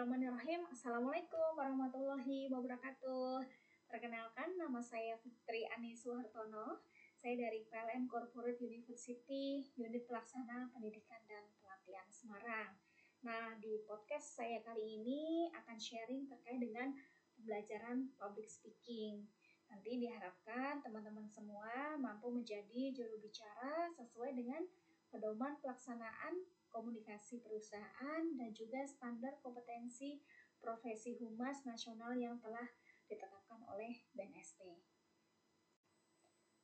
Bismillahirrahmanirrahim. Assalamualaikum warahmatullahi wabarakatuh. Perkenalkan, nama saya Fitri Ani Suhartono. Saya dari PLN Corporate University, Unit Pelaksana Pendidikan dan Pelatihan Semarang. Nah, di podcast saya kali ini akan sharing terkait dengan pembelajaran public speaking. Nanti diharapkan teman-teman semua mampu menjadi juru bicara sesuai dengan pedoman pelaksanaan komunikasi perusahaan, dan juga standar kompetensi profesi humas nasional yang telah ditetapkan oleh BNST.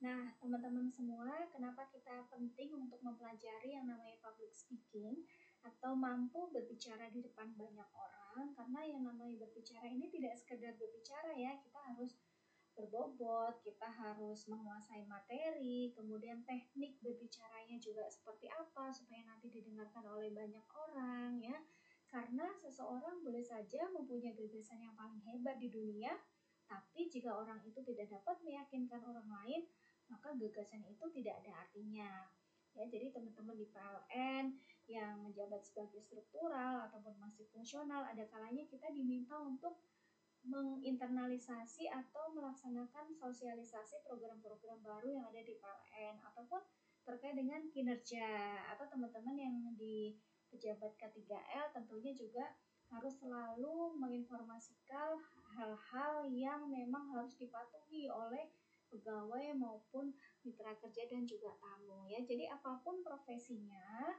Nah, teman-teman semua, kenapa kita penting untuk mempelajari yang namanya public speaking atau mampu berbicara di depan banyak orang? Karena yang namanya berbicara ini tidak sekedar berbicara ya, kita harus berbobot, kita harus menguasai materi, kemudian teknik berbicaranya juga seperti apa supaya nanti didengarkan oleh banyak orang ya. Karena seseorang boleh saja mempunyai gagasan yang paling hebat di dunia, tapi jika orang itu tidak dapat meyakinkan orang lain, maka gagasan itu tidak ada artinya. Ya, jadi teman-teman di PLN yang menjabat sebagai struktural ataupun masih fungsional, ada kalanya kita diminta untuk menginternalisasi atau melaksanakan sosialisasi program-program baru yang ada di PLN ataupun terkait dengan kinerja atau teman-teman yang di pejabat K3L tentunya juga harus selalu menginformasikan hal-hal yang memang harus dipatuhi oleh pegawai maupun mitra kerja dan juga tamu ya. Jadi apa pun profesinya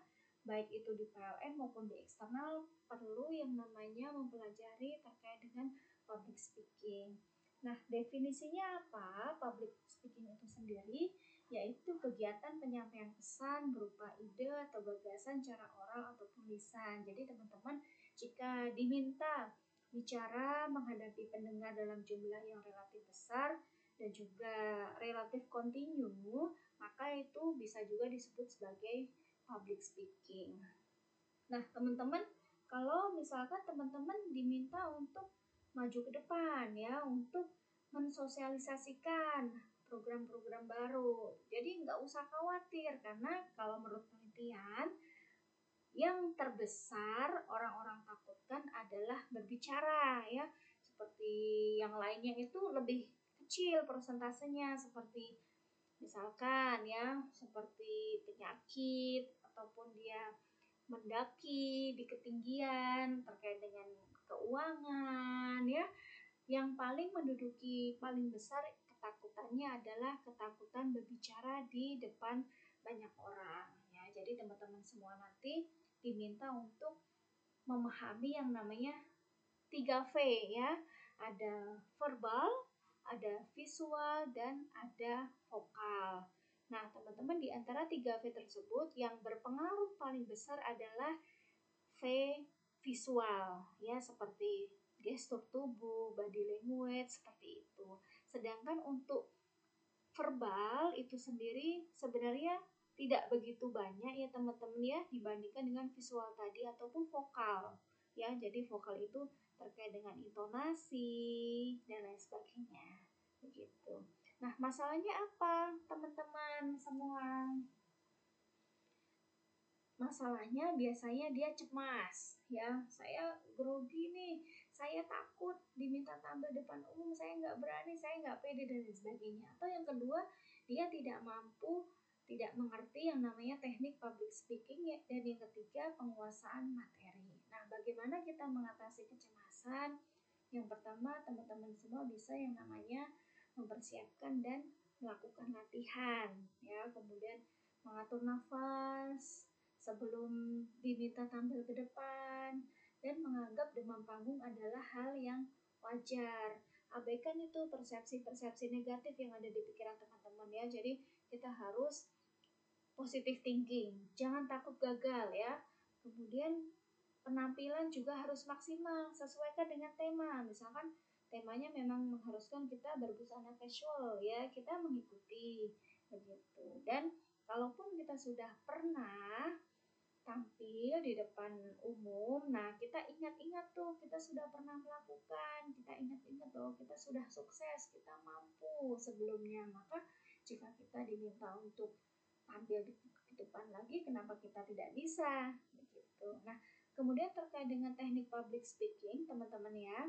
baik itu di PLN maupun di eksternal perlu yang namanya mempelajari terkait dengan public speaking. Nah, definisinya apa? Public speaking itu sendiri yaitu kegiatan penyampaian pesan berupa ide atau gagasan cara oral ataupun lisan. Jadi, teman-teman, jika diminta bicara menghadapi pendengar dalam jumlah yang relatif besar dan juga relatif kontinu, maka itu bisa juga disebut sebagai public speaking. Nah, teman-teman, kalau misalkan teman-teman diminta untuk maju ke depan ya untuk mensosialisasikan program-program baru. Jadi nggak usah khawatir karena kalau menurut penelitian yang terbesar orang-orang takutkan adalah berbicara ya. Seperti yang lainnya itu lebih kecil persentasenya seperti misalkan ya seperti penyakit ataupun dia mendaki di ketinggian terkait dengan keuangan ya. Yang paling menduduki paling besar ketakutannya adalah ketakutan berbicara di depan banyak orang ya. Jadi teman-teman semua nanti diminta untuk memahami yang namanya 3V ya. Ada verbal, ada visual dan ada vokal. Nah, teman-teman di antara 3V tersebut yang berpengaruh paling besar adalah V visual ya seperti gestur tubuh, body language seperti itu. Sedangkan untuk verbal itu sendiri sebenarnya tidak begitu banyak ya teman-teman ya dibandingkan dengan visual tadi ataupun vokal ya. Jadi vokal itu terkait dengan intonasi dan lain sebagainya. Begitu. Nah, masalahnya apa, teman-teman semua? masalahnya biasanya dia cemas ya. Saya grogi nih. Saya takut diminta tampil depan umum saya nggak berani saya nggak pede dan sebagainya. Atau yang kedua dia tidak mampu tidak mengerti yang namanya teknik public speaking ya. Dan yang ketiga penguasaan materi. Nah bagaimana kita mengatasi kecemasan? Yang pertama teman-teman semua bisa yang namanya mempersiapkan dan melakukan latihan ya kemudian mengatur nafas sebelum diminta tampil ke depan dan menganggap demam panggung adalah hal yang wajar. Abaikan itu persepsi-persepsi negatif yang ada di pikiran teman-teman ya. Jadi kita harus positive thinking. Jangan takut gagal ya. Kemudian penampilan juga harus maksimal, sesuaikan dengan tema. Misalkan temanya memang mengharuskan kita berbusana casual ya, kita mengikuti begitu. Dan kalaupun kita sudah pernah tampil di depan umum, nah kita ingat-ingat tuh kita sudah pernah melakukan, kita ingat-ingat bahwa kita sudah sukses, kita mampu sebelumnya, maka jika kita diminta untuk tampil di, depan lagi, kenapa kita tidak bisa? Begitu. Nah, Kemudian terkait dengan teknik public speaking, teman-teman ya,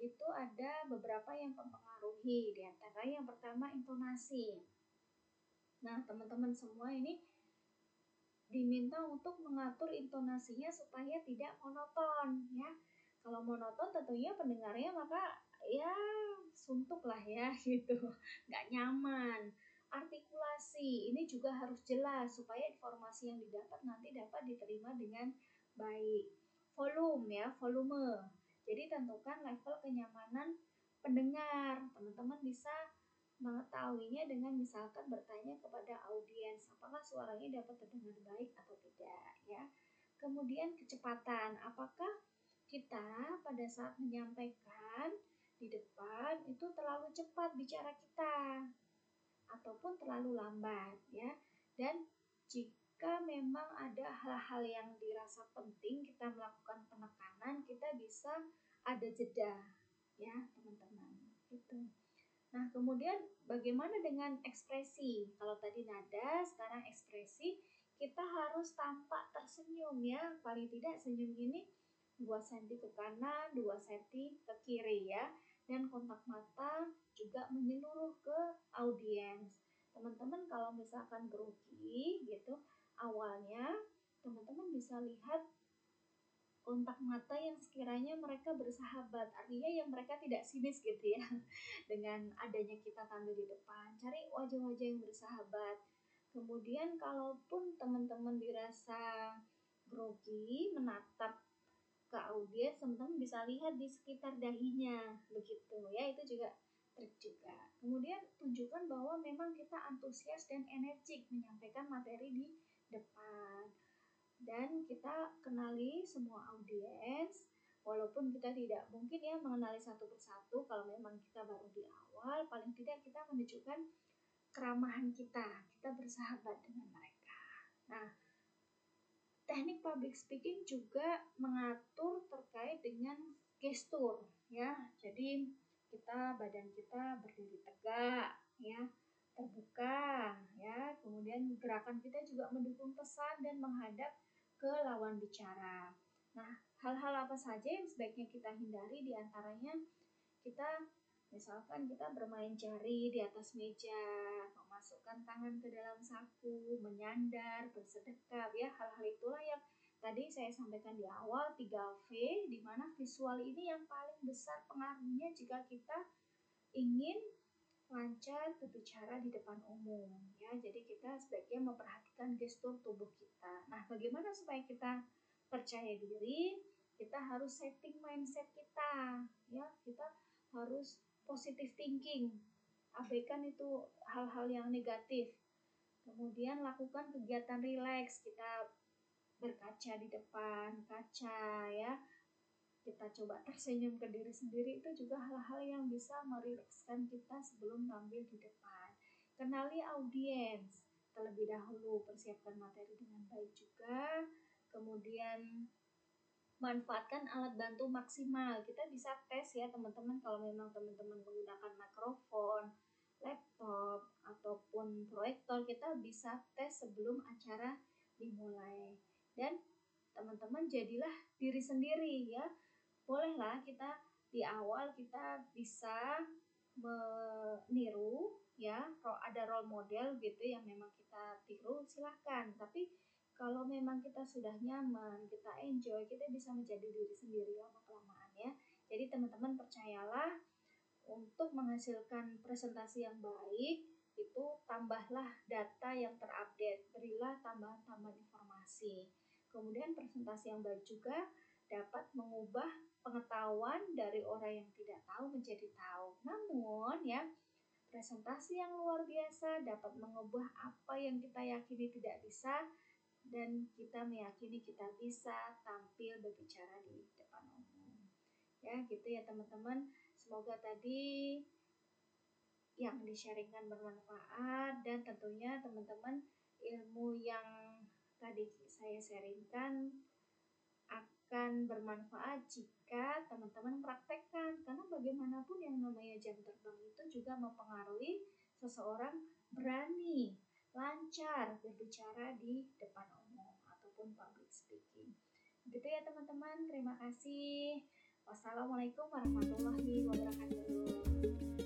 itu ada beberapa yang mempengaruhi. Di antara yang pertama intonasi. Nah, teman-teman semua ini diminta untuk mengatur intonasinya supaya tidak monoton ya. Kalau monoton tentunya pendengarnya maka ya suntuk lah ya gitu, nggak nyaman. Artikulasi ini juga harus jelas supaya informasi yang didapat nanti dapat diterima dengan baik. Volume ya, volume. Jadi tentukan level kenyamanan pendengar. Teman-teman bisa mengetahuinya dengan misalkan bertanya kepada audiens apakah suaranya dapat terdengar baik atau tidak ya. Kemudian kecepatan, apakah kita pada saat menyampaikan di depan itu terlalu cepat bicara kita ataupun terlalu lambat ya. Dan jika memang ada hal-hal yang dirasa penting kita melakukan penekanan, bisa ada jeda ya, teman-teman. Gitu. Nah, kemudian bagaimana dengan ekspresi? Kalau tadi nada, sekarang ekspresi, kita harus tampak tersenyum ya. Paling tidak senyum ini 2 cm ke kanan, 2 cm ke kiri ya. Dan kontak mata juga menyeluruh ke audiens. Teman-teman kalau misalkan grogi gitu, awalnya teman-teman bisa lihat kontak mata yang sekiranya mereka bersahabat. Artinya yang mereka tidak sinis gitu ya. Dengan adanya kita tampil di depan cari wajah-wajah yang bersahabat. Kemudian kalaupun teman-teman dirasa grogi menatap ke audiens teman-teman bisa lihat di sekitar dahinya. Begitu ya itu juga trik juga. Kemudian tunjukkan bahwa memang kita antusias dan energik menyampaikan materi di depan dan kita kenali semua audiens walaupun kita tidak mungkin ya mengenali satu persatu kalau memang kita baru di awal paling tidak kita menunjukkan keramahan kita kita bersahabat dengan mereka. Nah teknik public speaking juga mengatur terkait dengan gestur ya. Jadi kita badan kita berdiri tegak ya terbuka ya. Kemudian gerakan kita juga mendukung pesan dan menghadap ke lawan bicara. Nah hal-hal apa saja yang sebaiknya kita hindari? Di antaranya kita misalkan kita bermain jari di atas meja memasukkan tangan ke dalam saku menyandar bersedekap ya. Hal-hal itulah yang tadi saya sampaikan di awal 3V di mana visual ini yang paling besar pengaruhnya jika kita ingin lancar berbicara di depan umum ya. Jadi kita sebaiknya memperhatikan gestur tubuh kita. Nah bagaimana supaya kita percaya diri? Kita harus setting mindset kita ya. Kita harus positive thinking. Abaikan itu hal-hal yang negatif. Kemudian lakukan kegiatan rileks. Kita berkaca di depan kaca ya kita coba tersenyum ke diri sendiri itu juga hal-hal yang bisa merilekskan kita sebelum tampil di depan. Kenali audiens terlebih dahulu, persiapkan materi dengan baik juga. Kemudian manfaatkan alat bantu maksimal. Kita bisa tes ya teman-teman kalau memang teman-teman menggunakan mikrofon, laptop ataupun proyektor, kita bisa tes sebelum acara dimulai. Dan teman-teman jadilah diri sendiri ya bolehlah kita di awal kita bisa meniru ya. Ada role model gitu yang memang kita tiru silahkan. Tapi kalau memang kita sudah nyaman kita enjoy kita bisa menjadi diri sendiri lama kelamaan ya. Jadi teman-teman percayalah untuk menghasilkan presentasi yang baik itu tambahlah data yang terupdate. Berilah tambahan-tambahan informasi. Kemudian presentasi yang baik juga dapat mengubah pengetahuan dari orang yang tidak tahu menjadi tahu. Namun ya, presentasi yang luar biasa dapat mengubah apa yang kita yakini tidak bisa dan kita meyakini kita bisa tampil berbicara di depan umum. Ya, gitu ya teman-teman. Semoga tadi yang disharingkan bermanfaat dan tentunya teman-teman ilmu yang tadi saya sharingkan akan bermanfaat jika teman-teman praktekkan karena bagaimanapun yang namanya jam terbang itu juga mempengaruhi seseorang berani lancar berbicara di depan umum ataupun public speaking Gitu ya teman-teman. Terima kasih. Wassalamualaikum warahmatullahi wabarakatuh.